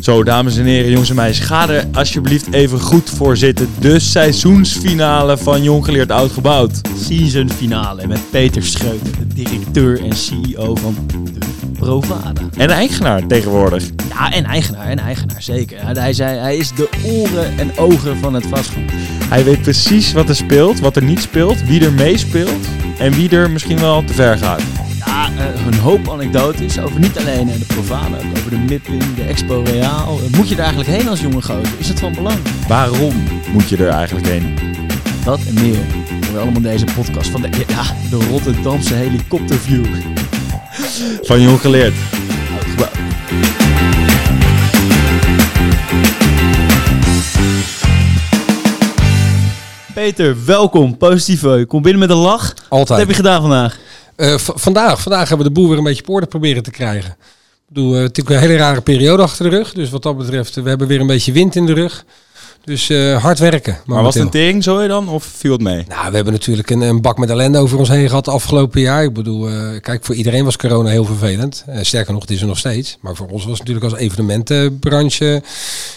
Zo, dames en heren, jongens en meisjes, ga er alsjeblieft even goed voor zitten. De seizoensfinale van Jong Geleerd Oud Gebouwd. Season finale met Peter Schreuter, de directeur en CEO van de Provada. En eigenaar tegenwoordig. Ja, en eigenaar, en eigenaar, zeker. Hij, zei, hij is de oren en ogen van het vastgoed. Hij weet precies wat er speelt, wat er niet speelt, wie er meespeelt en wie er misschien wel te ver gaat. Eh, een hoop anekdotes over niet alleen eh, de Provada, ook over de Mippin, de Expo Reaal. Eh, Moet je er eigenlijk heen als jonge gozer? Is het van belang? Waarom moet je er eigenlijk heen? Dat en meer. Hoor je allemaal in deze podcast van de, ja, de Rotterdamse helikopterview. Van Jong Geleerd. Peter, welkom. Positief. Kom binnen met een lach. Wat Altijd. heb je gedaan vandaag? Eh, vandaag, vandaag hebben we de boel weer een beetje op proberen te krijgen. Ik bedoel, eh, het is natuurlijk een hele rare periode achter de rug. Dus wat dat betreft, eh, we hebben weer een beetje wind in de rug. Dus eh, hard werken. Maar was het een tering zo je dan of viel het mee? Nou, we hebben natuurlijk een, een bak met ellende over ons heen gehad de afgelopen jaar. Ik bedoel, eh, kijk, voor iedereen was corona heel vervelend. Eh, sterker nog, het is er nog steeds. Maar voor ons was het natuurlijk als evenementenbranche,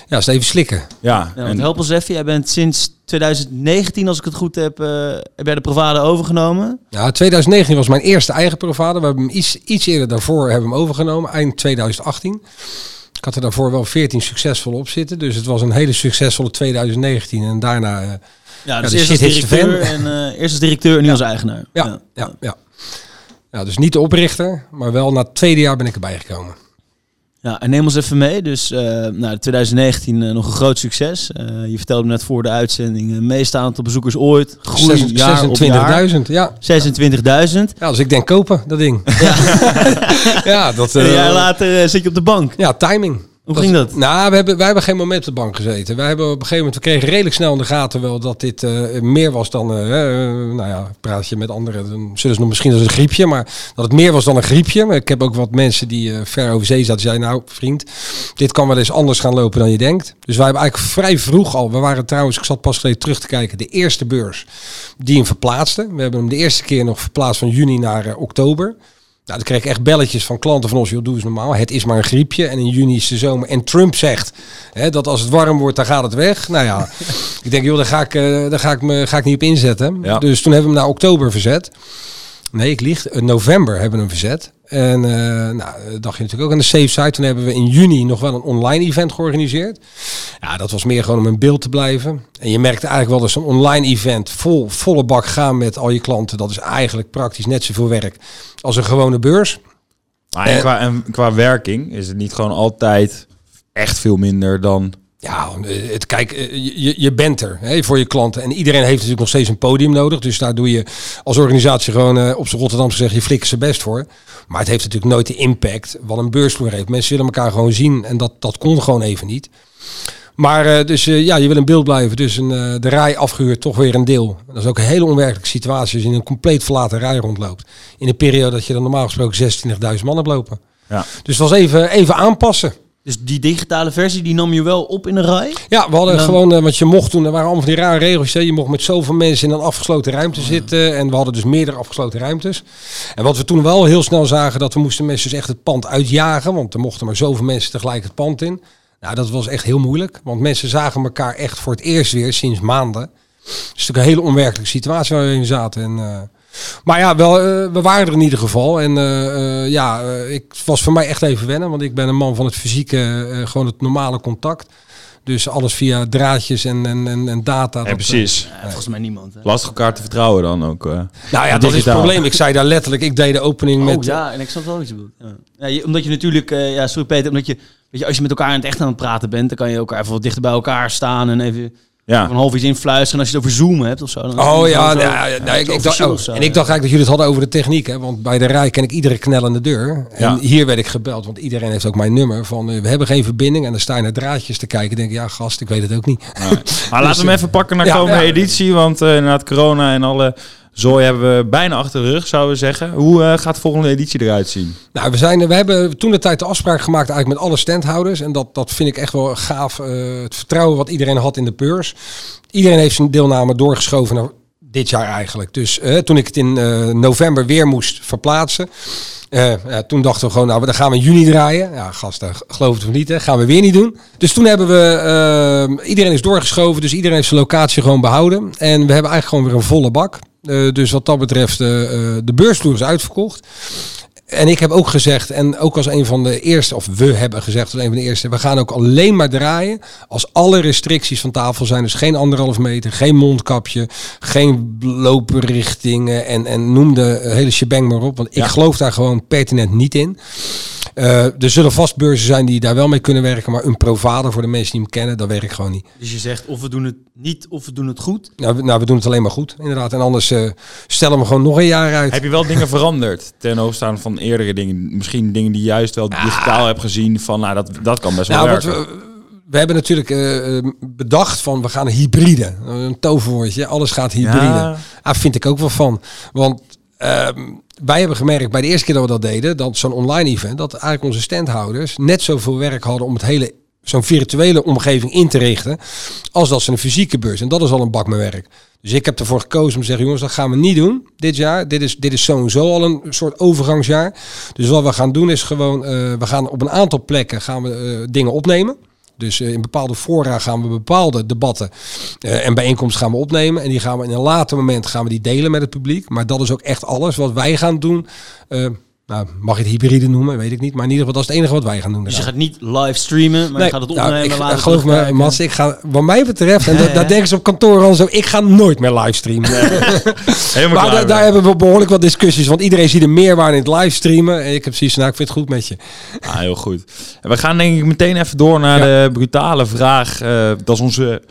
ja, is het even slikken. Ja, Ja, en help ons even. Jij bent sinds 2019, als ik het goed heb, eh heb jij de Provada overgenomen. Ja, 2019 was mijn eerste eigen Provada. We hebben hem iets, iets eerder daarvoor hebben we hem overgenomen, eind 2018. Ik had er daarvoor wel 14 succesvol op zitten. Dus het was een hele succesvolle 2019. En daarna, eh, Ja, dus eerst als directeur, en, eh, eerst als directeur en nu als eigenaar. ja, ja, ja, ja. dus niet de oprichter, maar wel na het tweede jaar ben ik erbij gekomen. Ja, en neem ons even mee. Dus eh nou, 2019 eh, nog een groot succes. Eh, je vertelde net voor de uitzending, uh, meeste aantal bezoekers ooit. Groei jaar op jaar. 26.000, ja. 26.000. Ja, dus ik denk kopen, dat ding. ja, dat... En een jaar later zit je op de bank. Ja, timing. Hoe ging dat? Nou, we hebben, wij hebben geen moment op de bank gezeten. Wij hebben op een gegeven moment, we kregen redelijk snel in de gaten wel dat dit eh, meer was dan, eh, nou ja, praat je met anderen, dan zullen ze nog misschien als een griepje, maar dat het meer was dan een griepje. Maar ik heb ook wat mensen die ver over zee zaten, die zeiden, nou vriend, dit kan wel eens anders gaan lopen dan je denkt. Dus wij hebben eigenlijk vrij vroeg al, we waren trouwens, ik zat pas geleden terug te kijken, de eerste beurs die hem verplaatste. We hebben hem de eerste keer nog verplaatst van juni naar oktober. Nou, dan kreeg ik echt belletjes van klanten van ons. Joh, doe eens normaal. Het is maar een griepje. En in juni is de zomer. En Trump zegt hè, dat als het warm wordt, dan gaat het weg. Nou ja, ik denk, joh, daar ga ik, eh, daar ga ik, me, ga ik niet op inzetten. Ja. Dus toen hebben we hem naar oktober verzet. Nee, ik lieg. In november hebben we hem verzet. En eh nou, dacht je natuurlijk ook aan de safe side. Toen hebben we in juni nog wel een online event georganiseerd. Ja, dat was meer gewoon om in beeld te blijven. En je merkte eigenlijk wel dat zo'n online event vol, volle bak gaan met al je klanten. Dat is eigenlijk praktisch net zoveel werk als een gewone beurs. Ah, en, qua, en qua werking is het niet gewoon altijd echt veel minder dan... Ja, eh, het, kijk, eh, je, je bent er hè, voor je klanten. En iedereen heeft natuurlijk nog steeds een podium nodig. Dus daar doe je als organisatie gewoon eh, op zijn Rotterdamse zeg je flikken zijn best voor. Maar het heeft natuurlijk nooit de impact wat een beursvloer heeft. Mensen willen elkaar gewoon zien en dat, dat kon gewoon even niet. Maar dus ja, je wil in beeld blijven. Dus een, de rij afgehuurd, toch weer een deel. Dat is ook een hele onwerkelijke situatie als je in een compleet verlaten rij rondloopt. In een periode dat je dan normaal gesproken 26.000 man hebt lopen. Ja. Dus het was even, even aanpassen. Dus die digitale versie, die nam je wel op in een rij? Ja, we hadden dan- gewoon, eh, want je mocht toen, er waren allemaal van die rare regels. hè. Je mocht met zoveel mensen in een afgesloten ruimte zitten. En we hadden dus meerdere afgesloten ruimtes. En wat we toen wel heel snel zagen, dat we moesten mensen dus echt het pand uitjagen. Want er mochten maar zoveel mensen tegelijk het pand in. Nou, dat was echt heel moeilijk. Want mensen zagen elkaar echt voor het eerst weer sinds maanden. Het is natuurlijk een hele onwerkelijke situatie waar we in zaten. En, eh, maar ja, wel, eh, we waren er in ieder geval. En eh, eh, ja, ik, was voor mij echt even wennen. Want ik ben een man van het fysieke, eh, gewoon het normale contact. Dus alles via draadjes en, en, en, en data. Ja, dat, precies. Ja, volgens mij niemand. Hè? Lastig elkaar te vertrouwen dan ook. nou ja, dat is het probleem. Ik zei daar letterlijk, ik deed de opening met... oh ja, en ik snap wel wat je bedoelt. Ja. Omdat je natuurlijk, eh, ja, sorry Peter, omdat je, weet je, als je met elkaar in het echt aan het praten bent, dan kan je elkaar even wat dichter bij elkaar staan en even Ja. een half iets influisteren. En als je het over zoomen hebt of zo. Dan Oh ja, zo- ja, ja, nee, ik, ik dacht, oh, zo, en ik dacht eigenlijk dat jullie het hadden over de techniek. Hè? Want bij de rij ken ik iedere knellende deur. En Ja. hier werd ik gebeld, want iedereen heeft ook mijn nummer. Van eh, we hebben geen verbinding. En dan sta je naar draadjes te kijken. denk ik, ja gast, ik weet het ook niet. Maar laten we hem even pakken naar Ja, komende ja. editie. Want eh na het corona en alle zooi hebben we bijna achter de rug, zouden we zeggen. Hoe eh, gaat de volgende editie eruit zien? Nou, we, zijn, we hebben toen de tijd de afspraak gemaakt eigenlijk met alle standhouders. En dat, dat vind ik echt wel gaaf. eh, het vertrouwen wat iedereen had in de beurs. Iedereen heeft zijn deelname doorgeschoven naar dit jaar eigenlijk. Dus eh, toen ik het in eh, november weer moest verplaatsen. eh, toen dachten we gewoon, nou, dan gaan we in juni draaien. Ja, gasten, geloof het of niet, hè, gaan we weer niet doen. Dus toen hebben we, iedereen is doorgeschoven, dus iedereen heeft zijn locatie gewoon behouden. En we hebben eigenlijk gewoon weer een volle bak. Dus wat dat betreft, de beursvloer is uitverkocht. En ik heb ook gezegd, en ook als een van de eerste, of we hebben gezegd als een van de eerste, we gaan ook alleen maar draaien als alle restricties van tafel zijn. Dus geen anderhalf meter, geen mondkapje, geen looprichtingen en, en noem de hele shebang maar op. Want ik Ja. geloof daar gewoon pertinent niet in. Eh, er zullen vast beurzen zijn die daar wel mee kunnen werken, maar een provider voor de mensen die hem kennen, dat werkt gewoon niet. Dus je zegt of we doen het niet of we doen het goed. Nou, we, nou, we doen het alleen maar goed, inderdaad. En anders eh, stellen we gewoon nog een jaar uit. Heb je wel dingen veranderd ten overstaan van eerdere dingen? Misschien dingen die je juist wel digitaal hebt gezien van, nou, dat, dat kan best wel Nou, werken. we, we hebben natuurlijk eh, bedacht van we gaan hybride. Een toverwoordje, alles gaat hybride. Ja. Ah, vind ik ook wel van. Want ehm, wij hebben gemerkt bij de eerste keer dat we dat deden, dat zo'n online event, dat eigenlijk onze standhouders net zoveel werk hadden om het hele zo'n virtuele omgeving in te richten, als dat ze een fysieke beurs. En dat is al een bak met werk. Dus ik heb ervoor gekozen om te zeggen, jongens, dat gaan we niet doen dit jaar. Dit is, dit is sowieso al een soort overgangsjaar. Dus wat we gaan doen is gewoon, eh, we gaan op een aantal plekken gaan we eh, dingen opnemen. Dus eh, in bepaalde fora gaan we bepaalde debatten eh, en bijeenkomsten gaan we opnemen. En die gaan we in een later moment gaan we die delen met het publiek. Maar dat is ook echt alles wat wij gaan doen. Eh, nou, mag je het hybride noemen, weet ik niet. Maar in ieder geval, dat is het enige wat wij gaan doen. Dus je gaat niet live streamen, maar je gaat het nou, opnemen. ik, later geloof me. Mats, ik ga, wat mij betreft, en Ja, dat, ja. daar denken ze op kantoor al zo, ik ga nooit meer livestreamen. Helemaal Maar klaar da- daar hebben we behoorlijk wat discussies, want iedereen ziet er meerwaarde in het livestreamen. En ik heb zoiets van, nou, ik vind het goed met je. Ah, heel goed. En we gaan denk ik meteen even door naar Ja. de brutale vraag. eh, dat is onze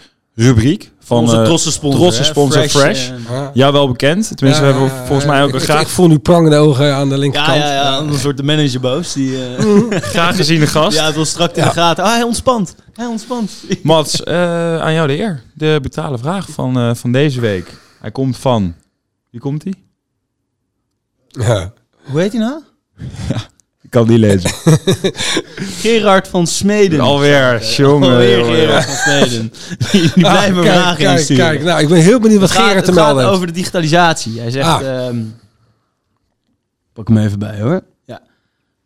rubriek van Onze eh, trotse sponsor. trotse hè, sponsor Fresh. eh, Jou wel bekend. Tenminste, we hebben volgens mij ook ik, een graag, ik voel nu prangende ogen aan de ja, linkerkant. ja, ja, een soort de manager boos. Die, eh, graag geziene gast. ja, het wil strak in de gaten. Ah, hij ontspant. Hij ontspant. Mats, eh, aan jou de eer. De brutale vraag van, eh, van deze week. Hij komt van... Wie komt hij? Ja. Hoe heet hij nou? Ik kan die lezen. Gerard van Smeden. Alweer, jongen. Alweer jongen. Gerard van Smeden. Die, die Ah, blijven vragen kijk, insturen. kijk. Nou, ik ben heel benieuwd wat Het gaat- Gerard te het gaat melden heeft. over de digitalisatie. Hij zegt... Ah. ehm, pak hem even bij hoor. Ja.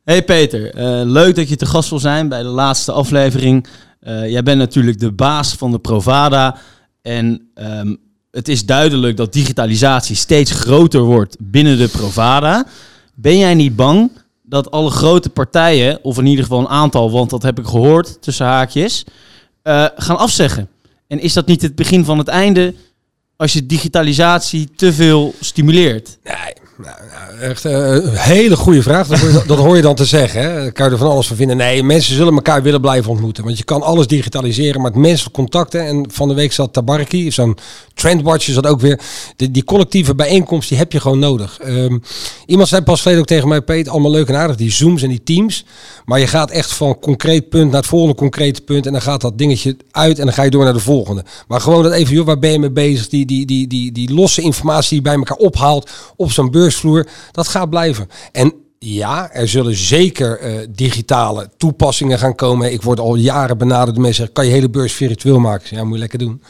Hey Peter, eh, leuk dat je te gast wil zijn bij de laatste aflevering. Eh, jij bent natuurlijk de baas van de Provada. En ehm, het is duidelijk dat digitalisatie steeds groter wordt binnen de Provada. Ben jij niet bang dat alle grote partijen, of in ieder geval een aantal, want dat heb ik gehoord tussen haakjes, eh, gaan afzeggen? En is dat niet het begin van het einde als je digitalisatie te veel stimuleert? Nee, nou, nou, echt eh, een hele goede vraag. Dat hoor, je, dat hoor je dan te zeggen. Hè. Daar kan je er van alles van vinden. Nee, mensen zullen elkaar willen blijven ontmoeten. Want je kan alles digitaliseren, maar het menselijk contacten. En van de week zat Tabarki, zo'n trendwatcher zat ook weer. Die, die collectieve bijeenkomst, die heb je gewoon nodig. Ehm, iemand zei pas geleden ook tegen mij, Peet, allemaal leuk en aardig, die Zooms en die Teams. Maar je gaat echt van concreet punt naar het volgende concrete punt. En dan gaat dat dingetje uit en dan ga je door naar de volgende. Maar gewoon dat even, joh, waar ben je mee bezig? Die, die, die, die, die losse informatie die bij elkaar ophaalt op zo'n beursvloer, dat gaat blijven. En ja, er zullen zeker eh, digitale toepassingen gaan komen. Ik word al jaren benaderd door mensen zeggen, kan je hele beurs virtueel maken? Ja, moet je lekker doen.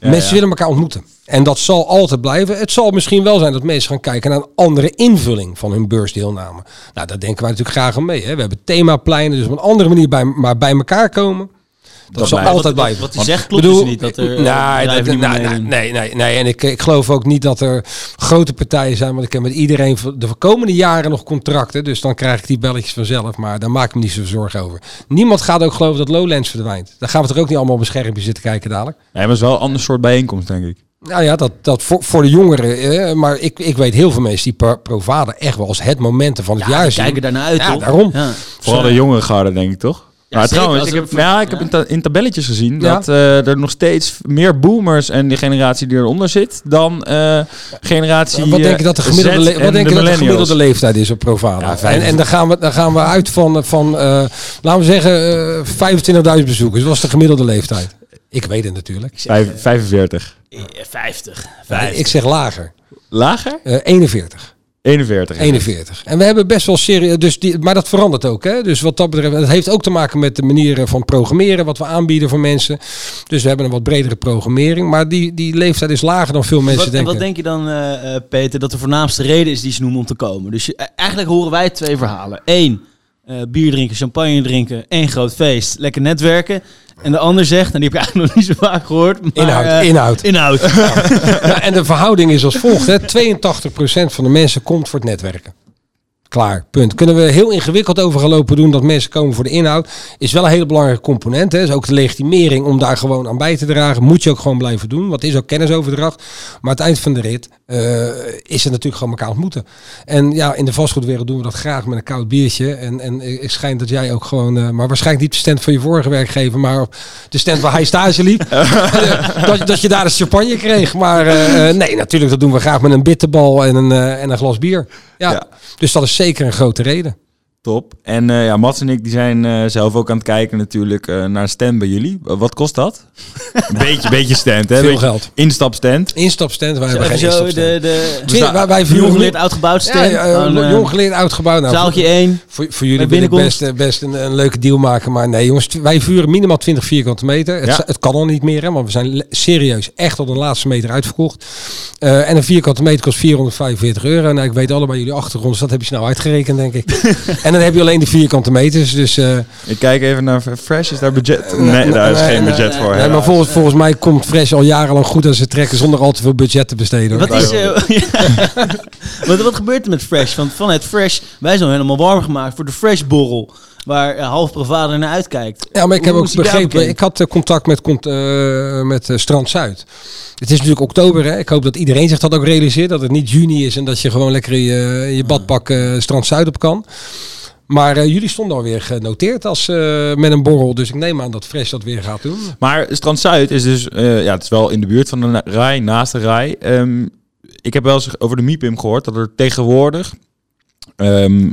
mensen ja. willen elkaar ontmoeten. En dat zal altijd blijven. Het zal misschien wel zijn dat mensen gaan kijken naar een andere invulling van hun beursdeelname. Nou, daar denken wij natuurlijk graag aan mee. Hè. We hebben themapleinen, dus op een andere manier bij, maar bij elkaar komen. Dat, Dat zal altijd Wat- blijven. Wat hij zegt klopt dus niet. Dat er nee, nee, nee, nee. En ik, ik geloof ook niet dat er grote partijen zijn. Want ik heb met iedereen voor de komende jaren nog contracten. Dus dan krijg ik die belletjes vanzelf. Maar daar maak ik me niet zo zorgen over. Niemand gaat ook geloven dat Lowlands verdwijnt. Dan gaan we toch ook niet allemaal op een schermpje zitten kijken dadelijk. Nee, maar het is wel een ander soort bijeenkomst, denk ik. Nou ja, dat, dat voor, voor de jongeren. Eh, maar ik, ik weet heel veel mensen die Pro- Provada echt wel als het momenten van het Ja, jaar zien. kijken daarnaar uit, Ja, toch? daarom. Ja. Vooral de jongere garde, denk ik, toch? Ja, trouwens, ik heb, ja, ik heb ja. in, ta- in tabelletjes gezien Ja. dat eh, er nog steeds meer boomers en de generatie die eronder zit dan eh, generatie wat denk je dat de eh, gemiddelde, wat en denk de je dat de gemiddelde leeftijd is op Provada? Ja, en, 25. en dan gaan we, dan gaan we uit van, van eh, laten we zeggen, eh 25.000 bezoekers. Dat was de gemiddelde leeftijd. Ik weet het natuurlijk. Vijf- 45. Eh, 50. Ik zeg lager. Lager? Eh 41. 41. 41. En we hebben best wel serieus, dus die, maar dat verandert ook. Hè? Dus wat dat betreft, het heeft ook te maken met de manieren van programmeren, wat we aanbieden voor mensen. Dus we hebben een wat bredere programmering, maar die, die leeftijd is lager dan veel mensen Wat, en denken. wat denk je dan, eh, eh, Peter, dat de voornaamste reden is die ze noemen om te komen? Dus je- eh, eigenlijk horen wij twee verhalen. Eén, eh, bier drinken, champagne drinken, één groot feest, lekker netwerken. En de ander zegt, en die heb ik eigenlijk nog niet zo vaak gehoord. Maar, Inhoud, eh, inhoud. Inhoud. Ja, en de verhouding is als volgt. Hè. 82% van de mensen komt voor het netwerken. Klaar, punt. Kunnen we heel ingewikkeld over gaan lopen doen dat mensen komen voor de inhoud. Is wel een hele belangrijke component. Hè. Is ook de legitimering om daar gewoon aan bij te dragen. Moet je ook gewoon blijven doen. Het is ook kennisoverdracht. Maar het eind van de rit eh, is het natuurlijk gewoon elkaar ontmoeten. En ja, in de vastgoedwereld doen we dat graag met een koud biertje. En, en ik schijn dat jij ook gewoon, eh, maar waarschijnlijk niet de stand van je vorige werkgever, maar op de stand waar hij stage liep. dat, dat je daar een champagne kreeg. Maar eh, nee, natuurlijk, dat doen we graag met een bitterbal en een, en een glas bier. Ja, dus dat is zeker een grote reden. Top. En eh, ja, Mats en ik die zijn eh, zelf ook aan het kijken natuurlijk eh, naar een stand bij jullie. Uh, wat kost dat? een beetje, beetje stand, hè? Veel Beetje geld. Instapstand. Instapstand, wij hebben geen zo instapstand. de, de Twin- wij, wij jong geleerd, oud gebouwd stand. ja, jong geleerd, oud gebouw. Nou, Zaaltje 1. Voor, voor jullie wil ik best, best een, een leuke deal maken. Maar nee, jongens, wij vuren minimaal 20 vierkante meter. Het, Ja. het kan al niet meer, hè, want we zijn serieus echt tot de laatste meter uitverkocht. Eh, en een vierkante meter kost 445 euro. Nou, ik weet allebei jullie achtergrond, dus dat heb je snel uitgerekend, denk ik. en dan heb je alleen de vierkante meters. Dus, eh, Ik kijk even naar Fresh. Is daar budget? Nee, daar is geen budget voor. nee, maar volgens, volgens mij komt Fresh al jarenlang goed aan zijn trekken zonder al te veel budget te besteden. hoor. Wat, is, eh, wat, wat gebeurt er met Fresh? Want van het Fresh, wij zijn helemaal warm gemaakt voor de Fresh borrel. Waar eh, half Provada naar uitkijkt. Ja, maar ik heb Hoe ook begrepen, ik had eh, contact met, cont- eh, met eh, Strand Zuid. Het is natuurlijk oktober, hè. Ik hoop dat iedereen zich dat ook realiseert. Dat het niet juni is en dat je gewoon lekker je, je badpak eh, Strand Zuid op kan. Maar eh, jullie stonden alweer genoteerd als, eh, met een borrel. Dus ik neem aan dat Fresh dat weer gaat doen. Maar Strand Zuid is dus, eh, ja, het is wel in de buurt van de rij, naast de rij. Ehm, ik heb wel eens over de MIPIM gehoord dat er tegenwoordig ehm,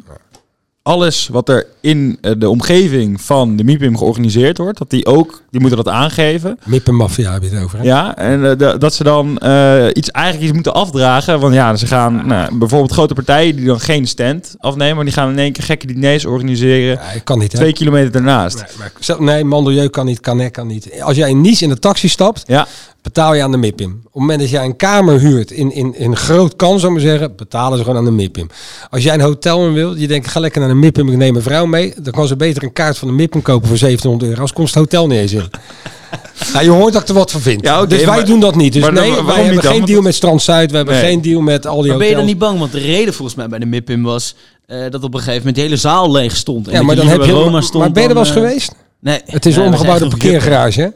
alles wat er in de omgeving van de MIPIM georganiseerd wordt, dat die ook, die moeten dat aangeven. Mippenmafia heb je het over, hè? Ja, en eh, da- dat ze dan eh, iets eigenlijk iets moeten afdragen. Want ja, ze gaan nou, bijvoorbeeld grote partijen die dan geen stand afnemen, maar die gaan in één keer gekke diners organiseren. Ja, ik kan niet, hè? Twee kilometer daarnaast. Nee, maar, zelf- nee, mandelieu kan niet, kan kan niet. Als jij in Nice in de taxi stapt, Ja, betaal je aan de MIPIM. Op het moment dat jij een kamer huurt in, in, in groot kan, zou maar zeggen, betalen ze gewoon aan de MIPIM. Als jij een hotel in wil, je denkt, ga lekker naar de MIPIM, ik neem een vrouw mee, dan kan ze beter een kaart van de MIPIM kopen voor 1700 euro, als komt het hotel niet eens in. nou, je hoort dat ik er wat van vind. Ja, dus wij maar- doen dat niet. Dus maar dan- nee, wij hebben dan? geen deal met Strand Zuid, we hebben Nee. geen deal met al die Maar ben je dan niet bang? Want de reden volgens mij bij de MIPIM was eh, dat op een gegeven moment de hele zaal leeg stond. En ja, maar dan heb je... Roma Maar, stond ben je er wel eens eh, geweest? Nee. Het is een omgebouwde parkeergarage, hè?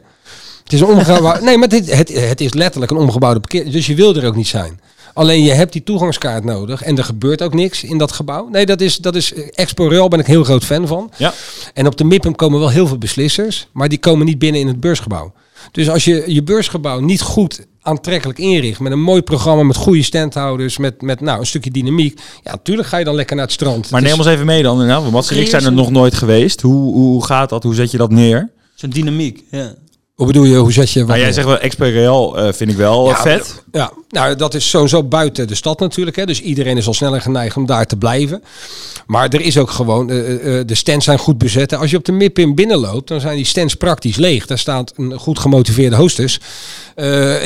Het is een omgebouwde... nee, maar dit, het, het is letterlijk een omgebouwde parkeer... Dus je wil er ook niet zijn. Alleen je hebt die toegangskaart nodig en er gebeurt ook niks in dat gebouw. Nee, dat is, dat is Expo Real ben ik heel groot fan van. Ja. En op de MIPIM komen wel heel veel beslissers, maar die komen niet binnen in het beursgebouw. Dus als je je beursgebouw niet goed aantrekkelijk inricht, met een mooi programma, met goede standhouders, met, met nou, een stukje dynamiek, ja, natuurlijk ga je dan lekker naar het strand. maar neem ons even mee dan. Mats en ik zijn er nog nooit geweest. Hoe, hoe gaat dat? Hoe zet je dat neer? Zo'n dynamiek, ja. Hoe bedoel je, hoe zet je... wat Nou, jij zegt wel Expo Real eh, vind ik wel eh, Ja, vet. Ja, nou dat is sowieso buiten de stad natuurlijk. Hè. Dus iedereen is al sneller geneigd om daar te blijven. Maar er is ook gewoon, eh, de stands zijn goed bezet. Als je op de MIPIM binnenloopt, dan zijn die stands praktisch leeg. Daar staat een goed gemotiveerde hostess.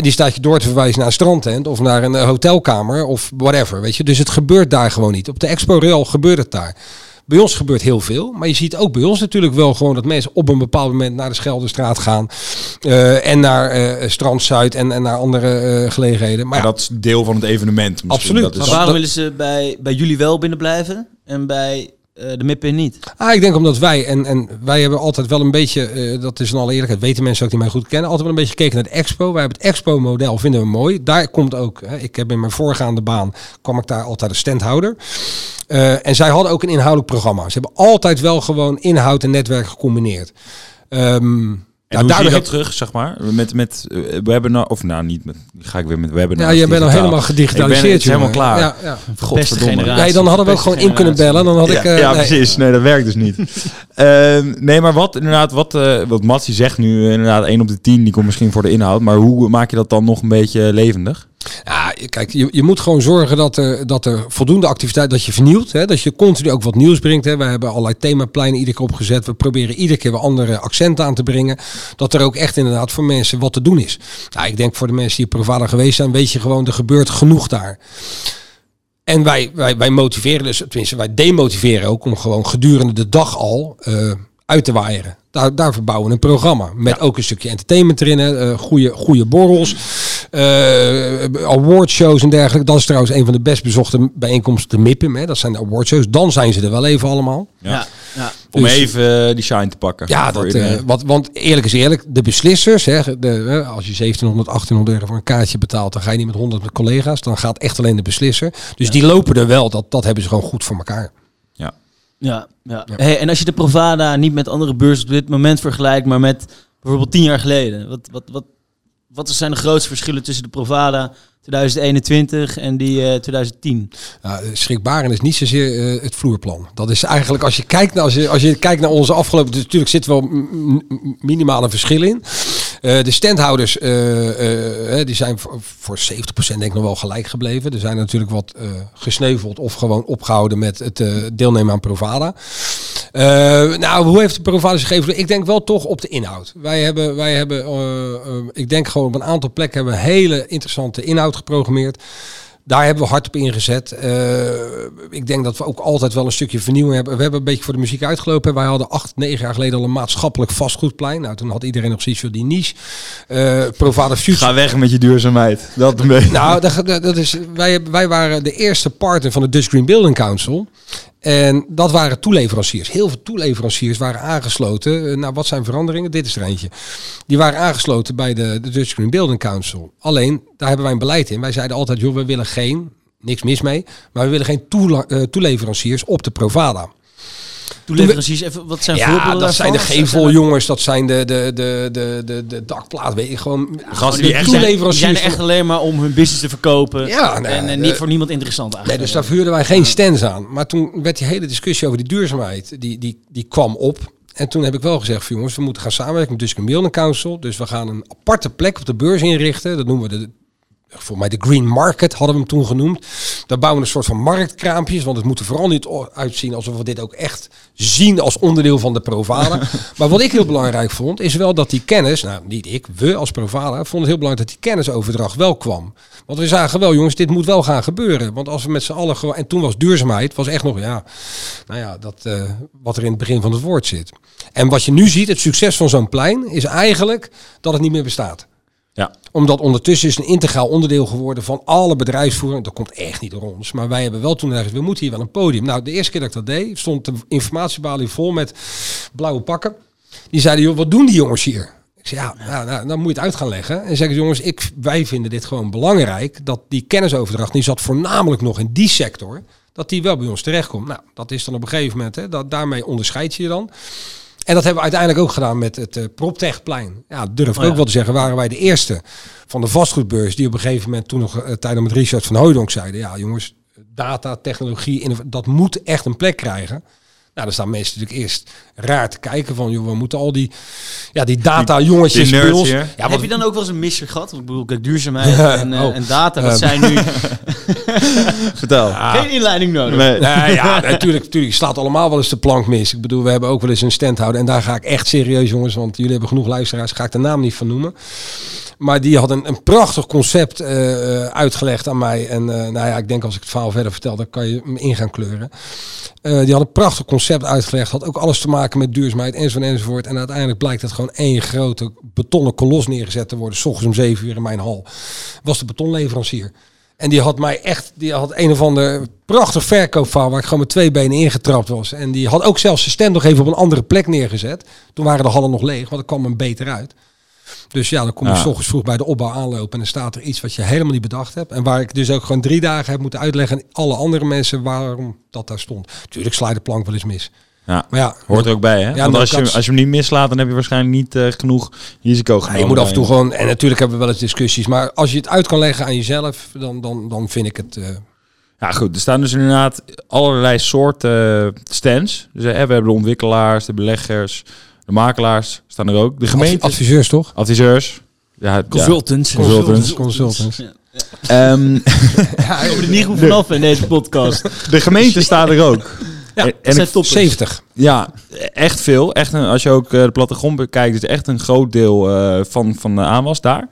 Die staat je door te verwijzen naar een strandtent of naar een hotelkamer of whatever. Weet je? Dus het gebeurt daar gewoon niet. Op de Expo Real gebeurt het daar. Bij ons gebeurt heel veel, maar je ziet ook bij ons natuurlijk wel gewoon dat mensen op een bepaald moment naar de Schelderstraat gaan eh, en naar eh, Strand Zuid en, en naar andere eh, gelegenheden. Maar ja, dat is deel van het evenement. misschien. Absoluut. Dat is- Maar dat- waarom willen ze bij, bij jullie wel binnen blijven en bij de MIPIM niet? Ah, ik denk omdat wij, en, en wij hebben altijd wel een beetje, eh, dat is in alle eerlijkheid, weten mensen ook die mij goed kennen, altijd wel een beetje gekeken naar de expo. Wij hebben het expo-model, vinden we mooi. Daar komt ook, hè, ik heb in mijn voorgaande baan, kwam ik daar altijd een standhouder. Eh, en zij hadden ook een inhoudelijk programma. Ze hebben altijd wel gewoon inhoud en netwerk gecombineerd. Ehm nou, hoe zie je daardoor dat terug, zeg maar? Met, met uh, webinar, of nou niet, met, ga ik weer met webinar. Ja, je bent al helemaal gedigitaliseerd. Ik ben, helemaal klaar. Ja, ja. Generatie. Ja, dan hadden we ook gewoon in kunnen bellen. Dan had ik, ja, eh, ja, nee. precies. Nee, dat werkt dus niet. Ehm, nee, maar wat inderdaad, wat, eh wat Matsi zegt nu, inderdaad, 1 op de 10, die komt misschien voor de inhoud. Maar hoe maak je dat dan nog een beetje levendig? Ja, kijk, je, je moet gewoon zorgen dat er, dat er voldoende activiteit, dat je vernieuwt. Hè, dat je continu ook wat nieuws brengt. Hè. We hebben allerlei themapleinen iedere keer opgezet. We proberen iedere keer weer andere accenten aan te brengen. Dat er ook echt inderdaad voor mensen wat te doen is. Nou, ik denk voor de mensen die provider geweest zijn, weet je gewoon, er gebeurt genoeg daar. En wij, wij, wij motiveren dus, tenminste wij demotiveren ook om gewoon gedurende de dag al eh, uit te waaieren. Daar, daar verbouwen we een programma. Met ook een stukje entertainment erin. Uh, goede, goede borrels. Uh, awardshows en dergelijke. Dat is trouwens een van de best bezochte bijeenkomsten. De MIPIM. Hè. Dat zijn de awardshows. Dan zijn ze er wel even allemaal. Ja. ja. Om dus- even die shine te pakken. Ja, dat, uh, wat, want eerlijk is eerlijk. De beslissers. Hè, de, als je 1700, 1800 euro voor een kaartje betaalt. Dan ga je niet met 100 collega's. Dan gaat echt alleen de beslisser. Dus die lopen er wel. Dat, dat hebben ze gewoon goed voor elkaar. Ja, ja. Hey, en als je de Provada niet met andere beurzen op dit moment vergelijkt, maar met bijvoorbeeld tien jaar geleden. Wat, wat, wat, wat zijn de grootste verschillen tussen de Provada 2021 en die uh, 2010? Ja, schrikbarend is niet zozeer uh, het vloerplan. Dat is eigenlijk als je kijkt naar, als je, als je kijkt naar onze afgelopen. Dus natuurlijk zit wel minimale verschil in. Uh, de standhouders uh, die zijn voor 70% denk ik nog wel gelijk gebleven. Er zijn natuurlijk wat gesneuveld of gewoon opgehouden met het deelnemen aan Provada. nou, hoe heeft de Provada zich gegeven? Ik denk wel toch op de inhoud. Wij hebben, wij hebben ik denk gewoon op een aantal plekken hebben we hele interessante inhoud geprogrammeerd. Daar hebben we hard op ingezet. Uh, ik denk dat we ook altijd wel een stukje vernieuwing hebben. We hebben een beetje voor de muziek uitgelopen. Wij hadden acht, negen jaar geleden al een maatschappelijk vastgoedplein. Nou, toen had iedereen nog zoiets voor die niche. Uh, Provada Future. Ga weg met je duurzaamheid. Dat een beetje. Nou, dat, dat is, wij, wij waren de eerste partner van de Dutch Green Building Council. En dat waren toeleveranciers. Heel veel toeleveranciers waren aangesloten. Eh, nou, wat zijn veranderingen? Dit is er eentje. Die waren aangesloten bij de, de Dutch Green Building Council. Alleen, daar hebben wij een beleid in. Wij zeiden altijd, joh, we willen geen, niks mis mee, maar we willen geen eh, toeleveranciers op de Provada. Toeleveranciers, even, wat zijn ja, dat zijn de geveljongens, dat zijn de, de, de, de, de, de dakplaat, weet je, gewoon gasten die, echt toeleveranciers. Zijn, die zijn er echt alleen maar om hun business te verkopen ja, nou, en, en, niet voor niemand interessant eigenlijk. Nee, dus daar vuurden wij geen stands aan. Maar toen werd die hele discussie over die duurzaamheid, die, die, die kwam op. En toen heb ik wel gezegd, jongens, we moeten gaan samenwerken met Dusk Building Council. Dus we gaan een aparte plek op de beurs inrichten. Dat noemen we de voor mij de Green Market hadden we hem toen genoemd. Daar bouwen we een soort van marktkraampjes, want het moet er vooral niet uitzien alsof we dit ook echt zien als onderdeel van de Provada. maar wat ik heel belangrijk vond, is wel dat die kennis, nou niet ik, we als Provada, vonden het heel belangrijk dat die kennisoverdracht wel kwam. Want we zagen wel, jongens, dit moet wel gaan gebeuren. Want als we met z'n allen gewoon, en toen was duurzaamheid, was echt nog, ja, nou ja, dat uh, wat er in het begin van het woord zit. En wat je nu ziet, het succes van zo'n plein, is eigenlijk dat het niet meer bestaat. Ja. Omdat ondertussen is een integraal onderdeel geworden van alle bedrijfsvoering. Dat komt echt niet door ons. Maar wij hebben wel toen gezegd, we moeten hier wel een podium. Nou, de eerste keer dat ik dat deed, stond de informatiebalie vol met blauwe pakken. Die zeiden, joh, wat doen die jongens hier? Ik zei, ja, nou, nou, dan moet je het uit gaan leggen. En zeggen, jongens, ik, wij vinden dit gewoon belangrijk. Dat die kennisoverdracht, die zat voornamelijk nog in die sector. Dat die wel bij ons terechtkomt. Nou, dat is dan op een gegeven moment, hè, dat, daarmee onderscheid je je dan. En dat hebben we uiteindelijk ook gedaan met het uh, PropTechplein. Ja, durf ik oh ook wel te zeggen, waren wij de eerste van de vastgoedbeurs die op een gegeven moment toen nog uh, tijdens met Richard van Hooydonk zeiden, ja jongens, data, technologie, dat moet echt een plek krijgen. Nou, dan staan mensen natuurlijk eerst raar te kijken van, joh, we moeten al die, ja, die data jongetjes bij ons. Ja, wat... Heb je dan ook wel eens een misser gehad? Ik bedoel, duurzaamheid en, uh, oh. en data, dat zijn nu... Vertel. Geen inleiding nodig. Nee. ja, natuurlijk, natuurlijk slaat allemaal wel eens de plank mis. Ik bedoel, we hebben ook wel eens een stand houden en daar ga ik echt serieus, jongens, want jullie hebben genoeg luisteraars, ga ik de naam niet van noemen. Maar die had een, een prachtig concept uh, uitgelegd aan mij. En uh, nou ja, ik denk als ik het verhaal verder vertel, dan kan je hem in gaan kleuren. Die had een prachtig concept uitgelegd. Had ook alles te maken met duurzaamheid enzovoort enzovoort. En uiteindelijk blijkt het gewoon één grote betonnen kolos neergezet te worden. S om zeven uur in mijn hal. Was de betonleverancier. En die had mij echt, die had een of ander prachtig verkoopverhaal waar ik gewoon met twee benen ingetrapt was. En die had ook zelfs zijn stand nog even op een andere plek neergezet. Toen waren de hallen nog leeg, want er kwam hem beter uit. Dus ja, dan kom je ja. s ochtends vroeg bij de opbouw aanlopen en dan staat er iets wat je helemaal niet bedacht hebt. En waar ik dus ook gewoon drie dagen heb moeten uitleggen aan alle andere mensen waarom dat daar stond. Tuurlijk sla de plank wel eens mis. Ja, maar ja, hoort er ook bij, hè? Ja, Want als je, als je hem niet mislaat, dan heb je waarschijnlijk niet uh, genoeg risico genomen. Ja, je moet af en toe gewoon, en natuurlijk hebben we wel eens discussies, maar als je het uit kan leggen aan jezelf, dan, dan, dan vind ik het... Uh... Ja, goed. Er staan dus inderdaad allerlei soorten stands. Dus, we hebben de ontwikkelaars, de beleggers, de makelaars staan er ook. De gemeente. Adviseurs toch? Adviseurs. Ja, consultants. Consultants. Consultants. Ehm, Ik kom er niet goed vanaf in deze podcast. de gemeente staat er ook. Ja, en, en zijn ik- toppers. 70. ja, echt veel. Echt een, als je ook eh, de plattegrond bekijkt, is echt een groot deel eh, van, van de aanwas daar.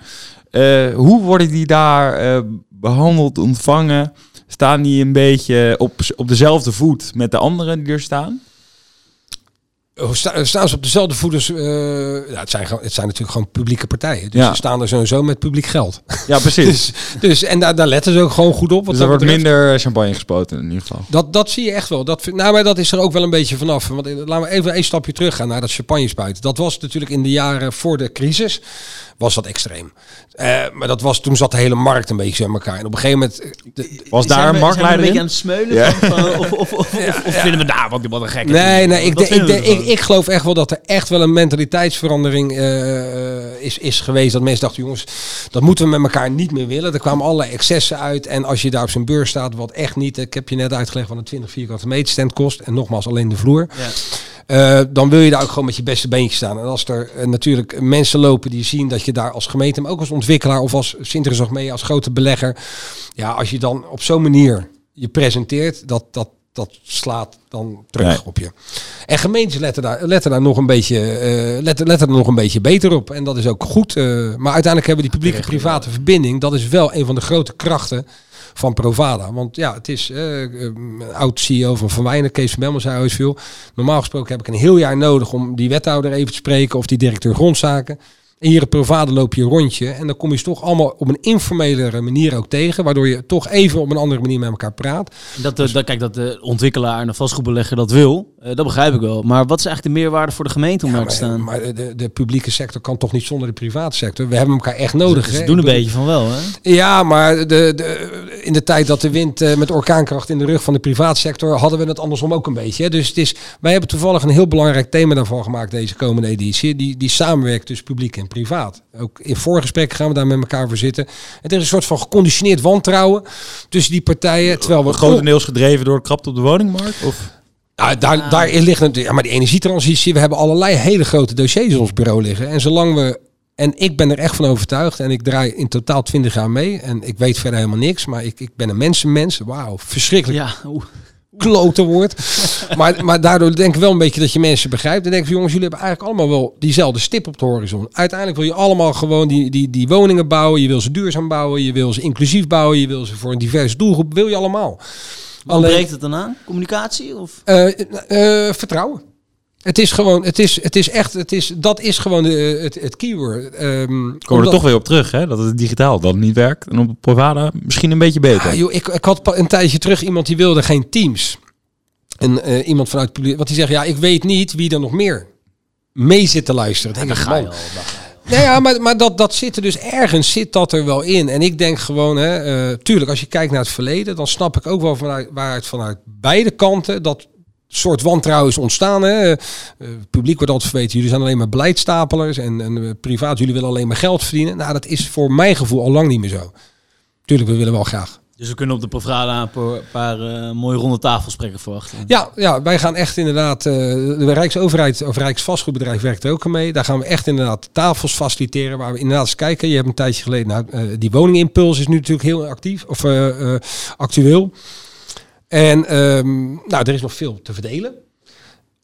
Eh, hoe worden die daar eh, behandeld, ontvangen? Staan die een beetje op, op dezelfde voet met de anderen die er staan? Oh, sta- staan ze op dezelfde voeders? eh, ja, het, zijn, het zijn natuurlijk gewoon publieke partijen. Dus Ja. ze staan er sowieso met publiek geld. Ja, precies. Dus, dus, en daar, daar letten ze ook gewoon goed op. Wat dus er wordt betreft. minder champagne gespoten in ieder geval. Dat, dat zie je echt wel. Dat, nou, maar dat is er ook wel een beetje vanaf. Want eh, laten we even een stapje terug gaan naar dat champagne spuiten. Dat was natuurlijk in de jaren voor de crisis, was dat extreem. Eh, maar dat was, toen zat de hele markt een beetje in elkaar. En op een gegeven moment... eh, de- Was daar we- een marktleider in? een beetje aan het smeulen? Ja. van- of, of, of, of, of vinden we daar wat, wat een gekke Nee, nee, ik, denk- ik, geloof echt wel dat er echt wel een mentaliteitsverandering eh, is, is geweest. Dat mensen dachten, jongens, dat moeten we met elkaar niet meer willen. Er kwamen allerlei excessen uit. En als je daar op zijn beurs staat, wat echt niet... Ik heb je net uitgelegd wat een 20 vierkante meter stand kost. En nogmaals, alleen de vloer. Ja. Eh, dan wil je daar ook gewoon met je beste beentje staan. En als er eh, natuurlijk mensen lopen die zien dat je daar als gemeente, maar ook als ontwikkelaar of als Sinterklaas mee, als grote belegger. Ja, als je dan op zo'n manier je presenteert, dat, dat, dat slaat dan terug Nee. op je. En gemeentes letten daar, letten daar nog een beetje, eh, letten, letten er nog een beetje beter op. En dat is ook goed. eh, maar uiteindelijk hebben die publieke-private verbinding. Dat is wel een van de grote krachten van Provada. Want ja, het is eh, eh, een oud CEO van Van Wijnen, Kees van Bemmel, zei ooit veel. Normaal gesproken heb ik een heel jaar nodig om die wethouder even te spreken of die directeur grondzaken. En hier op Provada loop je een rondje en dan kom je ze toch allemaal op een informelere manier ook tegen, waardoor je toch even op een andere manier met elkaar praat. Dat, de, dat, kijk, dat de ontwikkelaar en de vastgoedbelegger dat wil, eh, dat begrijp ik wel. Maar wat is eigenlijk de meerwaarde voor de gemeente om Ja, daar te staan? maar de, de publieke sector kan toch niet zonder de private sector. We hebben elkaar echt nodig. Ze doen een bedoel- beetje van wel, hè? Ja, maar de, de, in de tijd dat de wind eh, met orkaankracht in de rug van de privaatsector hadden we het andersom ook een beetje. Hè. Dus het is, wij hebben toevallig een heel belangrijk thema daarvan gemaakt deze komende editie. Die, die samenwerkt tussen publiek en privaat. Ook in voorgesprekken gaan we daar met elkaar voor zitten. Het is een soort van geconditioneerd wantrouwen tussen die partijen. Terwijl we Grotendeels gedreven door de krapte op de woningmarkt? Of? ja, daar, daarin ligt natuurlijk, ja, maar die energietransitie, we hebben allerlei hele grote dossiers in ons bureau liggen. En zolang we, en ik ben er echt van overtuigd, en ik draai in totaal 20 jaar mee, en ik weet verder helemaal niks, maar ik, ik ben een mensenmens. Wauw, verschrikkelijk Ja, oeh. Klote woord. maar, maar daardoor denk ik wel een beetje dat je mensen begrijpt. En denk ik, van, jongens, jullie hebben eigenlijk allemaal wel diezelfde stip op de horizon. Uiteindelijk wil je allemaal gewoon die, die, die woningen bouwen. Je wil ze duurzaam bouwen. Je wil ze inclusief bouwen. Je wil ze voor een diverse doelgroep. Wil je allemaal. Wat breekt het dan aan? Communicatie? Of? Eh, eh, vertrouwen. Het is gewoon, het is, het is echt, het is, dat is gewoon de, het, het keyword. Ehm, Komen we omdat- er toch weer op terug, hè? Dat het digitaal dan niet werkt. En op Provada misschien een beetje beter. Ah, joh, ik, ik had een tijdje terug iemand die wilde geen teams. En eh, iemand vanuit publiek, wat die zegt, ja, ik weet niet wie er nog meer mee zit te luisteren. Dan denk ik, man, Nee, ja, maar, maar dat, dat zit er dus ergens zit dat er wel in. En ik denk gewoon, hè, eh, tuurlijk, als je kijkt naar het verleden, dan snap ik ook wel vanuit, waaruit vanuit beide kanten dat soort wantrouwen is ontstaan. Hè. Eh, het publiek wordt altijd verweten, jullie zijn alleen maar beleidstapelers en, en eh, privaat, jullie willen alleen maar geld verdienen. Nou, dat is voor mijn gevoel al lang niet meer zo. Tuurlijk, we willen wel graag. Dus we kunnen op de Provada een paar, eh, mooie ronde tafelsprekken verwachten. Ja, ja, wij gaan echt inderdaad. de Rijksoverheid of Rijksvastgoedbedrijf werkt er ook mee. Daar gaan we echt inderdaad tafels faciliteren. Waar we inderdaad eens kijken. Je hebt een tijdje geleden. Nou, die woningimpuls is nu natuurlijk heel actief of actueel. En ehm, nou, er is nog veel te verdelen.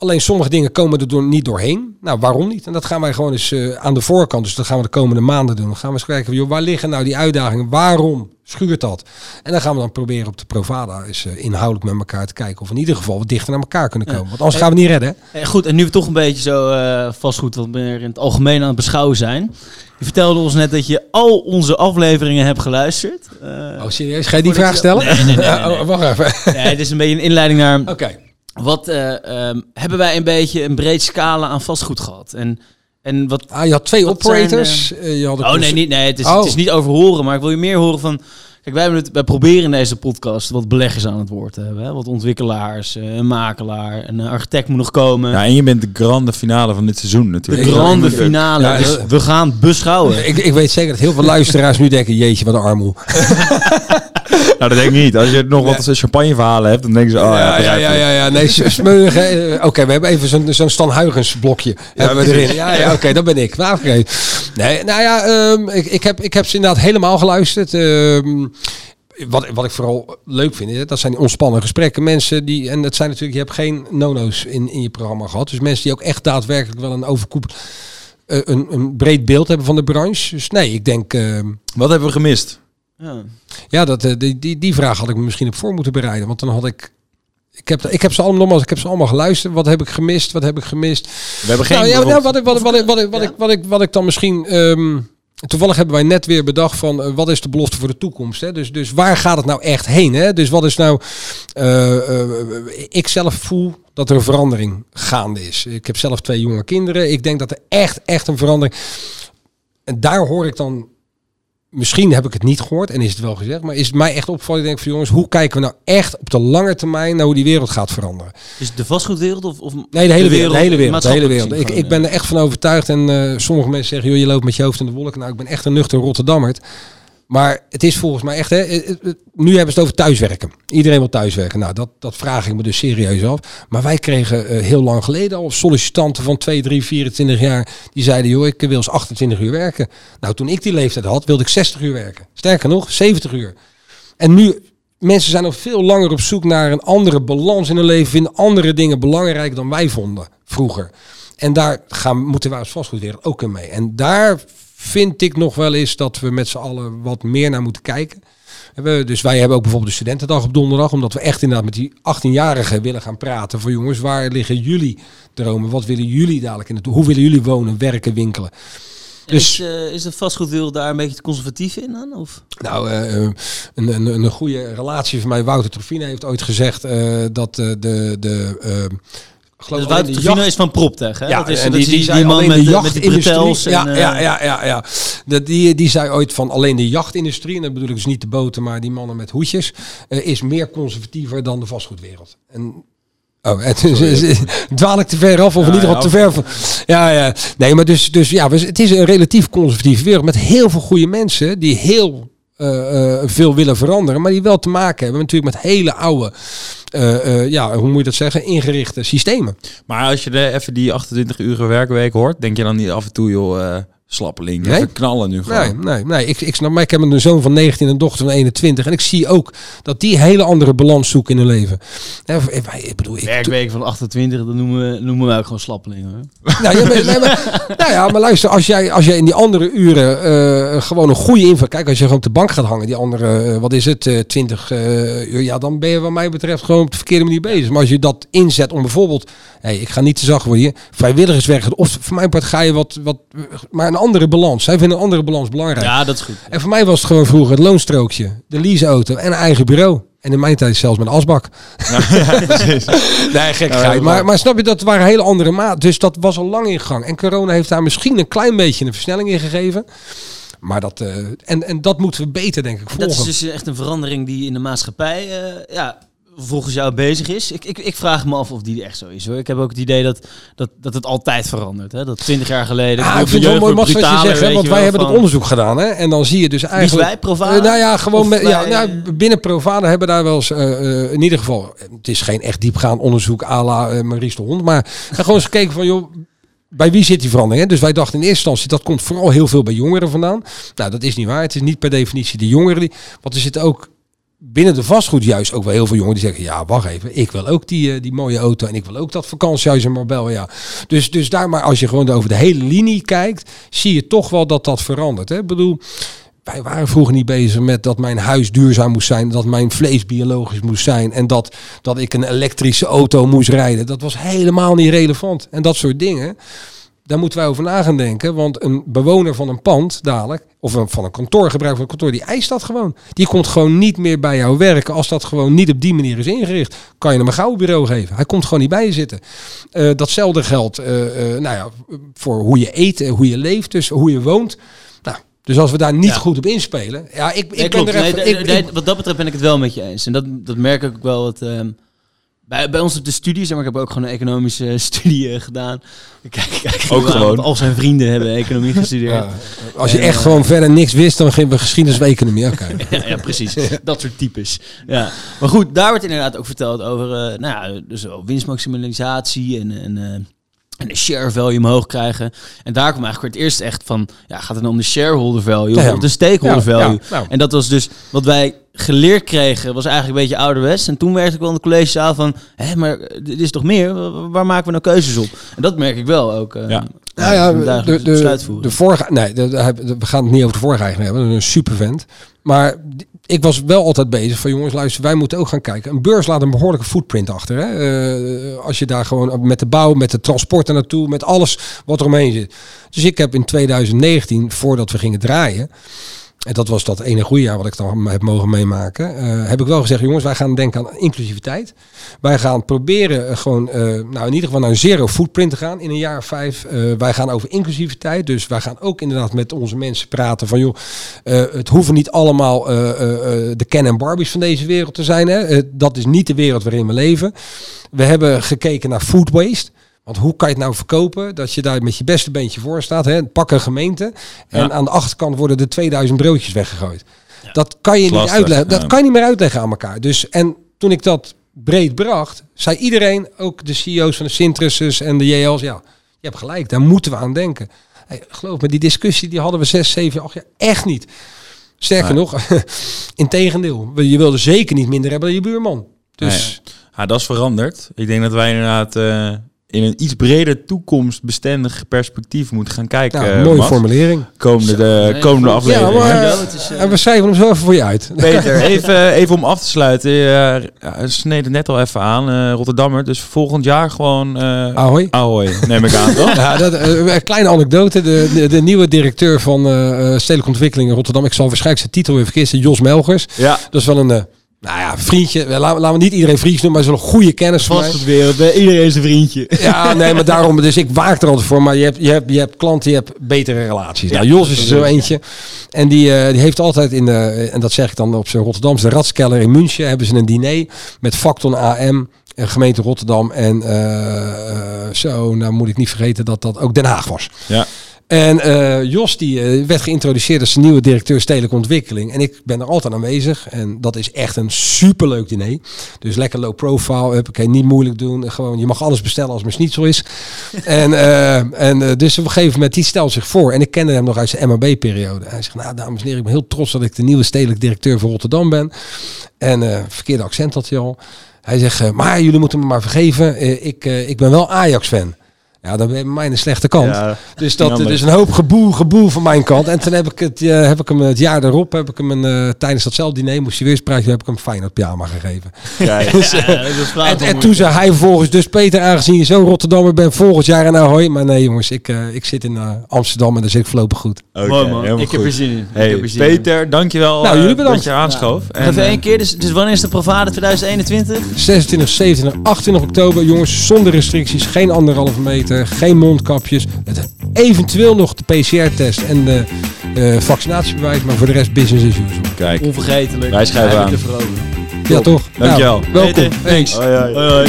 Alleen sommige dingen komen er door, niet doorheen. Nou, waarom niet? En dat gaan wij gewoon eens eh, aan de voorkant. Dus dat gaan we de komende maanden doen. Dan gaan we eens kijken, joh, waar liggen nou die uitdagingen? Waarom schuurt dat? En dan gaan we dan proberen op de Provada eens eh, inhoudelijk met elkaar te kijken. Of in ieder geval wat dichter naar elkaar kunnen komen. Want anders gaan we niet redden. hè? Goed, en nu we toch een beetje zo eh, vastgoed wat meer in het algemeen aan het beschouwen zijn. Je vertelde ons net dat je al onze afleveringen hebt geluisterd. Oh, serieus? Ga je die vraag stellen? Nee, nee, nee, nee, nee. Oh, wacht even. ja, het is een beetje een inleiding naar... Oké. Wat eh, ehm, hebben wij een beetje een breed scala aan vastgoed gehad? En, en wat... Ah, je had twee operators. Eh, je had Oh nee, niet, nee het, is, Oh. het is niet over horen, maar ik wil je meer horen van... Kijk, wij, hebben het, wij proberen in deze podcast wat beleggers aan het woord te hebben. Hè? Wat ontwikkelaars, eh, een makelaar, een architect moet nog komen. Ja, en je bent de grande finale van dit seizoen de natuurlijk. grande finale. Ja, dus we gaan beschouwen. Ik, ik weet zeker dat heel veel luisteraars nu denken, jeetje, wat een armoe. Nou, dat denk ik niet. Als je nog wat champagneverhalen hebt, dan denken ze, oh ja, ja, ja, ja, ja, ja. Nee, s- smeuig. hè. Eh, Oké, we hebben even zo'n zo'n Stan Huygens blokje. hebben we precies. erin. Ja, ja oké, dat ben ik. Nou, oké. Nee, nou ja, ehm, ik, ik, heb, ik heb ze inderdaad helemaal geluisterd. Ehm, wat, wat ik vooral leuk vind, hè, dat zijn die ontspannen gesprekken. Mensen die, en dat zijn natuurlijk, je hebt geen nono's in, in je programma gehad. Dus mensen die ook echt daadwerkelijk wel een overkoep, eh, een, een breed beeld hebben van de branche. Dus nee, ik denk, ehm, Wat hebben we gemist? Ja. ja, dat, eh, die, die, die vraag had ik me misschien op voor moeten bereiden. Want dan had ik. Ik heb, ik heb ze allemaal, nogmaals, ik heb ze allemaal geluisterd. Wat heb ik gemist? Wat heb ik gemist? We hebben geen... nou, ja, nou, wat, ik, wat, ik, wat, ik, wat, ik, wat, ik, wat, ik, wat ik dan misschien. ehm, toevallig hebben wij net weer bedacht van eh, wat is de belofte voor de toekomst. Hè? Dus, dus waar gaat het nou echt heen? Hè? Dus wat is nou. eh, eh, ik zelf voel dat er een verandering gaande is. Ik heb zelf twee jonge kinderen. Ik denk dat er echt, echt een verandering. En daar hoor ik dan misschien heb ik het niet gehoord en is het wel gezegd, maar is het mij echt opvallen. Ik denk van jongens, hoe kijken we nou echt op de lange termijn naar hoe die wereld gaat veranderen? Is het de vastgoedwereld of, of Nee, de hele wereld, de hele wereld, de hele wereld. Ik, ik ben er echt van overtuigd en eh, sommige mensen zeggen, joh, je loopt met je hoofd in de wolken. Nou, ik ben echt een nuchter Rotterdammert. Maar het is volgens mij echt, hè, nu hebben ze het over thuiswerken. Iedereen wil thuiswerken. Nou, dat, dat vraag ik me dus serieus af. Maar wij kregen eh, heel lang geleden al sollicitanten van 2, 3, 24 jaar. Die zeiden, joh, ik wil eens 28 uur werken. Nou, toen ik die leeftijd had, wilde ik 60 uur werken. Sterker nog, 70 uur. En nu, mensen zijn nog veel langer op zoek naar een andere balans in hun leven. Vinden andere dingen belangrijk dan wij vonden vroeger. En daar gaan, moeten wij als vastgoedwereld ook in mee. En daar vind ik nog wel eens dat we met z'n allen wat meer naar moeten kijken. We, dus wij hebben ook bijvoorbeeld de studentendag op donderdag. Omdat we echt inderdaad met die 18-jarigen willen gaan praten. Van jongens, waar liggen jullie dromen? Wat willen jullie dadelijk in de toekomst? Hoe willen jullie wonen, werken, winkelen? Dus, is, eh, is de vastgoedwereld daar een beetje te conservatief in dan? Of? Nou, eh, een, een, een goede relatie van mij, Wouter Trofine, heeft ooit gezegd eh, dat eh, de... de eh, geloof Dus Wouter jacht- is van PropTech, hè? Ja, dat is, en die, die, man alleen met, de die jachtindustrie- bretels. En, ja, eh, ja, ja, ja, ja. Dat, die, die zei ooit van alleen de jachtindustrie, en dat bedoel ik dus niet de boten, maar die mannen met hoedjes, eh, is meer conservatiever dan de vastgoedwereld. En Oh, het is, dwaal ik te ver af of in Ja, ieder geval ja, te ver van. Ja, ja. Nee, maar dus, dus ja, het is een relatief conservatieve wereld met heel veel goede mensen die heel eh, veel willen veranderen, maar die wel te maken hebben natuurlijk met hele oude, ja, hoe moet je dat zeggen, ingerichte systemen. Maar als je de, even die 28 uur werkweek hoort, denk je dan niet af en toe, joh, eh slappeling, Nee. knallen nu gewoon. Nee, nee, nee. Ik, ik snap, maar ik heb een zoon van 19 en een dochter van 21. En ik zie ook dat die hele andere balans zoeken in hun leven. Ja, ik, ik bedoel, ik, Werkweken van 28, dat noemen we, noemen we ook gewoon slappelingen. Nou, ja, maar, nee, maar, nou ja, maar luister, als jij, als jij in die andere uren eh, gewoon een goede invloed... Kijk, als je gewoon op de bank gaat hangen, die andere, eh, wat is het, eh 20 eh, uur... Ja, dan ben je wat mij betreft gewoon op de verkeerde manier bezig. Maar als je dat inzet om bijvoorbeeld... Hey, ik ga niet te zacht worden hier. Vrijwilligerswerk, of voor mijn part ga je wat, wat... Maar een andere balans. Zij vinden een andere balans belangrijk. Ja, dat is goed. En voor mij was het gewoon vroeger het loonstrookje, de leaseauto en een eigen bureau. En in mijn tijd zelfs met een asbak. nee, gekkigheid. Maar, maar snap je, dat waren hele andere maat. Dus dat was al lang in gang. En corona heeft daar misschien een klein beetje een versnelling in gegeven. Maar dat, eh, en, en dat moeten we beter, denk ik, volgen. Dat is dus echt een verandering die in de maatschappij eh, ja, volgens jou bezig is. Ik, ik, ik vraag me af of die echt zo is. Hoor. Ik heb ook het idee dat, dat, dat het altijd verandert. Hè? Dat twintig jaar geleden... Ah, ik vind het mooi, wat je brutaler, zegt. hè, weet Want wij hebben dat van- onderzoek gedaan. Hè? En dan zie je dus eigenlijk... wij? Eh, nou ja, gewoon met, ja, wij, nou, eh, binnen Provada hebben daar wel eens, eh, in ieder geval, het is geen echt diepgaand onderzoek à la eh, Maurice de Hond, maar gewoon eens gekeken van, joh, bij wie zit die verandering? Hè? Dus wij dachten in eerste instantie, dat komt vooral heel veel bij jongeren vandaan. Nou, dat is niet waar. Het is niet per definitie de jongeren, die, want er zitten ook binnen de vastgoed juist ook wel heel veel jongeren die zeggen, ja, wacht even, ik wil ook die, eh, die mooie auto en ik wil ook dat vakantiehuis in Marbella, ja. Dus, dus daar maar, als je gewoon over de hele linie kijkt, zie je toch wel dat dat verandert. Hè? Ik bedoel, wij waren vroeger niet bezig met dat mijn huis duurzaam moest zijn, dat mijn vlees biologisch moest zijn en dat, dat ik een elektrische auto moest rijden. Dat was helemaal niet relevant. En dat soort dingen, daar moeten wij over na gaan denken. Want een bewoner van een pand dadelijk, of een, van een kantoorgebruik van een kantoor, die eist dat gewoon. Die komt gewoon niet meer bij jou werken als dat gewoon niet op die manier is ingericht. Kan je hem een gauw bureau geven. Hij komt gewoon niet bij je zitten. Eh, datzelfde geldt eh, eh, nou ja, voor hoe je eet, hoe je leeft, dus hoe je woont. Nou, Dus als we daar niet Ja. goed op inspelen. Ja, ik, ik Nee, ben klopt. er Nee, even. nee, ik- nee, ik- wat dat betreft ben ik het wel met je eens. En dat, dat merk ik ook wel. Wat, ehm, bij, bij ons op de studie, zeg maar, ik heb ook gewoon een economische studie eh, gedaan. Kijk, kijk Ook aan, gewoon. Al zijn vrienden hebben economie gestudeerd. ja, als je En, echt eh, gewoon verder niks wist, dan gingen we geschiedenis of economie. Oké. Ja, ja, precies. Dat soort types. Ja. Maar goed, daar wordt inderdaad ook verteld over eh, nou ja, dus winstmaximalisatie en, en, eh, en de share value omhoog krijgen. En daar kwam eigenlijk voor het eerst echt van, ja, gaat het dan om de shareholder value Ja, ja. of om de stakeholder Ja, ja, value? nou. En dat was dus wat wij geleerd kregen, was eigenlijk een beetje ouderwets. En toen werkte ik wel in de collegezaal van, hé, maar dit is toch meer? Waar- maken we nou keuzes op? En dat merk ik wel ook. eh, Ja. Nou ja, de, de, de, vorige, nee, de, de- de- we gaan het niet over de vorige eigenaar hebben. Dat is een supervent. Maar ik was wel altijd bezig van jongens, luister, wij moeten ook gaan kijken. Een beurs laat een behoorlijke footprint achter. Hè? Eh, als je daar gewoon met de bouw, met de transport er naartoe, met alles wat er omheen zit. Dus ik heb in 2019, voordat we gingen draaien, en dat was dat ene goede jaar wat ik dan heb mogen meemaken. eh, heb ik wel gezegd, jongens, wij gaan denken aan inclusiviteit. Wij gaan proberen eh, gewoon, eh, nou in ieder geval naar een zero footprint te gaan in een jaar of vijf. Wij gaan over inclusiviteit. Dus wij gaan ook inderdaad met onze mensen praten van, joh, het hoeven niet allemaal de Ken en Barbies van deze wereld te zijn. Hè? Dat is niet de wereld waarin we leven. We hebben gekeken naar food waste. Want hoe kan je het nou verkopen dat je daar met je beste beentje voor staat? Hè? Pak een gemeente en Ja. aan de achterkant worden er 2000 broodjes weggegooid. Dat kan je niet uitleggen. Dat ja. kan je niet meer uitleggen aan elkaar. Dus en toen ik dat breed bracht, zei iedereen, ook de CEO's van de Sintrus's en de JL's, ja, je hebt gelijk, daar moeten we aan denken. Hey, geloof me, die discussie die hadden we zes, zeven, acht jaar echt niet. Sterker Nee. nog, integendeel, je wilde zeker niet minder hebben dan je buurman. Dus Ja, dat is veranderd. Ik denk dat wij inderdaad eh, in een iets breder toekomstbestendig perspectief moeten gaan kijken. ja, mooie formulering. Komende, de, Nee, komende aflevering. Ja, maar- Ja, is, eh, En we schrijven hem zo even voor je uit. Peter, even, even om af te sluiten. Je uh, sneed het net al even aan, eh, Rotterdammer. Dus volgend jaar gewoon eh Ahoy. Ahoy, neem ik aan, toch? Ja, dat, een kleine anekdote. De, de, de nieuwe directeur van Stedelijke Ontwikkeling in Rotterdam. Ik zal waarschijnlijk zijn titel weer vergissen. Jos Melgers. Ja. Dat is wel een, eh, nou ja, vriendje. Laten we niet iedereen vriendje noemen, maar een goede kennis van mij. Vastgoedwereld, eh, iedereen is een vriendje. Ja, nee, maar daarom. Dus ik waak er altijd voor. Maar je hebt, je hebt, je hebt klanten, je hebt betere relaties. nou, Jos is er zo eentje. En die, eh, die heeft altijd in de, en dat zeg ik dan op zijn Rotterdamse Ratskeller in München, hebben ze een diner met Facton AM. en Gemeente Rotterdam en eh, eh, zo, nou moet ik niet vergeten dat dat ook Den Haag was. Ja. En eh, Jos die eh, werd geïntroduceerd als de nieuwe directeur stedelijke ontwikkeling. En ik ben er altijd aanwezig. En dat is echt een superleuk diner. Dus lekker low profile. Huppakee, niet moeilijk doen. Gewoon, je mag alles bestellen als het maar schnitzel is. en eh, en dus op een gegeven moment, die stelt zich voor. En ik kende hem nog uit zijn MAB-periode. Hij zegt, nou dames en heren, ik ben heel trots dat ik de nieuwe stedelijk directeur van Rotterdam ben. En verkeerde accent had hij al. Hij zegt, maar jullie moeten me maar vergeven. Ik, ik ben wel Ajax-fan. Ja, dan ben je bij mij een slechte kant. Ja, Dus dat jammer. is een hoop geboel, geboel van mijn kant. En toen heb ik, het, eh, heb ik hem het jaar daarop, heb ik hem een, eh, tijdens datzelfde diner, moest weer prijzen, heb ik hem een Feyenoord pyjama gegeven. Kijk. Dus, Ja, eh, dat is wel en, en toen zei hij vervolgens, dus Peter, aangezien je zo Rotterdammer bent, volgend jaar in Ahoy. Maar nee jongens, ik, eh, ik zit in eh, Amsterdam en daar zit ik voorlopig goed. Oké, Mooi man, ik heb goed. er zin in. Ik heb er zin in. Peter, dankjewel Nou, jullie bedankt. dat je aanschoof. Nog even één keer, dus, dus wanneer is de Provade 2021? 26, 27, 28 oktober, jongens, zonder restricties, geen anderhalve meter, eh, geen mondkapjes. Het, eventueel nog de PCR-test en de eh, vaccinatiebewijs, maar voor de rest business as usual. Kijk, onvergetelijk. Wij schrijven aan. Ja, toch? Dankjewel. Nou, welkom. Thanks. Hoi, hoi.